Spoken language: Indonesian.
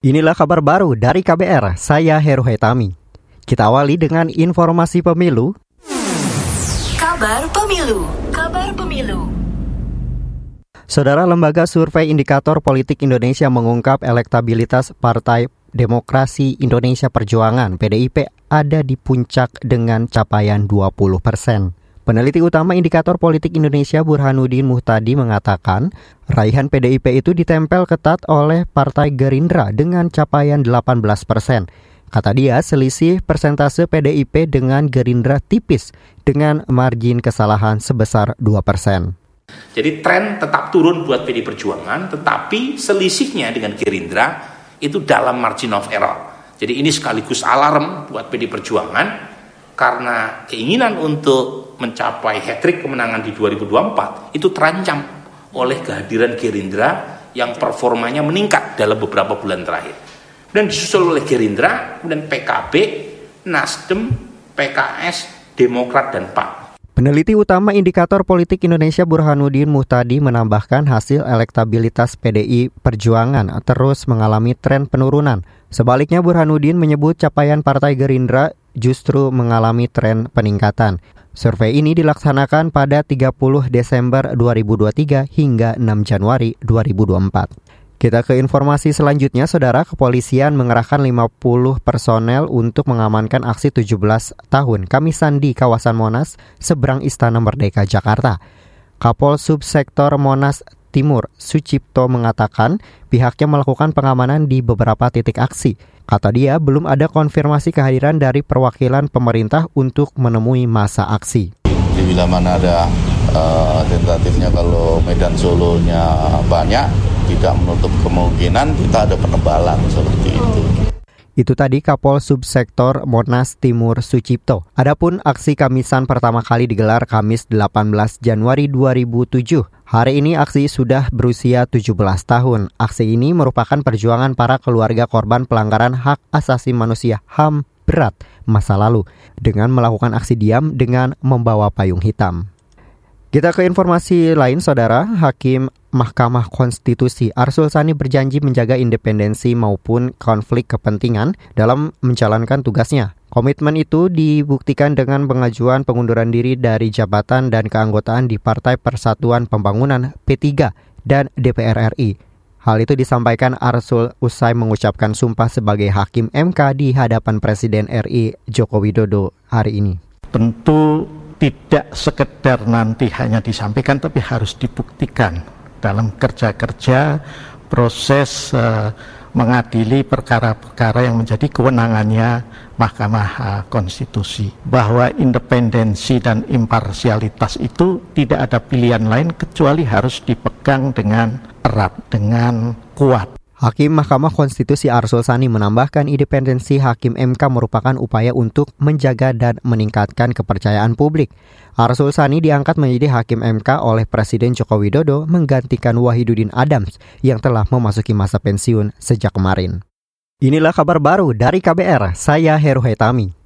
Inilah kabar baru dari KBR, saya Heru Hetami. Kita awali dengan informasi pemilu. Kabar pemilu, kabar pemilu. Saudara Lembaga Survei Indikator Politik Indonesia mengungkap elektabilitas Partai Demokrasi Indonesia Perjuangan PDIP ada di puncak dengan capaian 20 persen. Peneliti utama Indikator Politik Indonesia Burhanuddin Muhtadi mengatakan, raihan PDIP itu ditempel ketat oleh Partai Gerindra dengan capaian 18 persen. Kata dia, selisih persentase PDIP dengan Gerindra tipis dengan margin kesalahan sebesar 2 persen. Jadi tren tetap turun buat PD Perjuangan, tetapi selisihnya dengan Gerindra itu dalam margin of error. Jadi ini sekaligus alarm buat PD Perjuangan karena keinginan untuk mencapai hat-trick kemenangan di 2024 itu terancam oleh kehadiran Gerindra yang performanya meningkat dalam beberapa bulan terakhir. Dan disusul oleh Gerindra, kemudian PKB, Nasdem, PKS, Demokrat, dan PAN. Peneliti utama Indikator Politik Indonesia Burhanuddin Muhtadi menambahkan hasil elektabilitas PDI Perjuangan terus mengalami tren penurunan. Sebaliknya Burhanuddin menyebut capaian Partai Gerindra justru mengalami tren peningkatan. Survei ini dilaksanakan pada 30 Desember 2023 hingga 6 Januari 2024. Kita ke informasi selanjutnya, Saudara Kepolisian mengerahkan 50 personel untuk mengamankan aksi 17 tahun Kamisan di kawasan Monas, seberang Istana Merdeka, Jakarta. Kapol Subsektor Monas Timur, Sucipto mengatakan pihaknya melakukan pengamanan di beberapa titik aksi. Kata dia, belum ada konfirmasi kehadiran dari perwakilan pemerintah untuk menemui masa aksi. Di bila mana ada uh, tentatifnya kalau Medan Solo-nya banyak, tidak menutup kemungkinan kita ada penebalan seperti itu. Tadi Kapol Subsektor Monas Timur Sucipto. Adapun aksi Kamisan pertama kali digelar Kamis 18 Januari 2007. Hari ini aksi sudah berusia 17 tahun. Aksi ini merupakan perjuangan para keluarga korban pelanggaran hak asasi manusia HAM berat masa lalu dengan melakukan aksi diam dengan membawa payung hitam. Kita ke informasi lain, Saudara. Hakim Mahkamah Konstitusi Arsul Sani berjanji menjaga independensi maupun konflik kepentingan dalam menjalankan tugasnya. Komitmen itu dibuktikan dengan pengajuan pengunduran diri dari jabatan dan keanggotaan di Partai Persatuan Pembangunan P3 dan DPR RI. Hal itu disampaikan Arsul usai mengucapkan sumpah sebagai Hakim MK di hadapan Presiden RI Joko Widodo hari ini. Tentu tidak sekedar nanti hanya disampaikan tapi harus dibuktikan dalam kerja-kerja proses uh, mengadili perkara-perkara yang menjadi kewenangannya Mahkamah uh, Konstitusi. Bahwa independensi dan imparsialitas itu tidak ada pilihan lain kecuali harus dipegang dengan erat dengan kuat Hakim Mahkamah Konstitusi Arsul Sani menambahkan independensi Hakim MK merupakan upaya untuk menjaga dan meningkatkan kepercayaan publik. Arsul Sani diangkat menjadi Hakim MK oleh Presiden Joko Widodo menggantikan Wahiduddin Adams yang telah memasuki masa pensiun sejak kemarin. Inilah kabar baru dari KBR, saya Heru Hetami.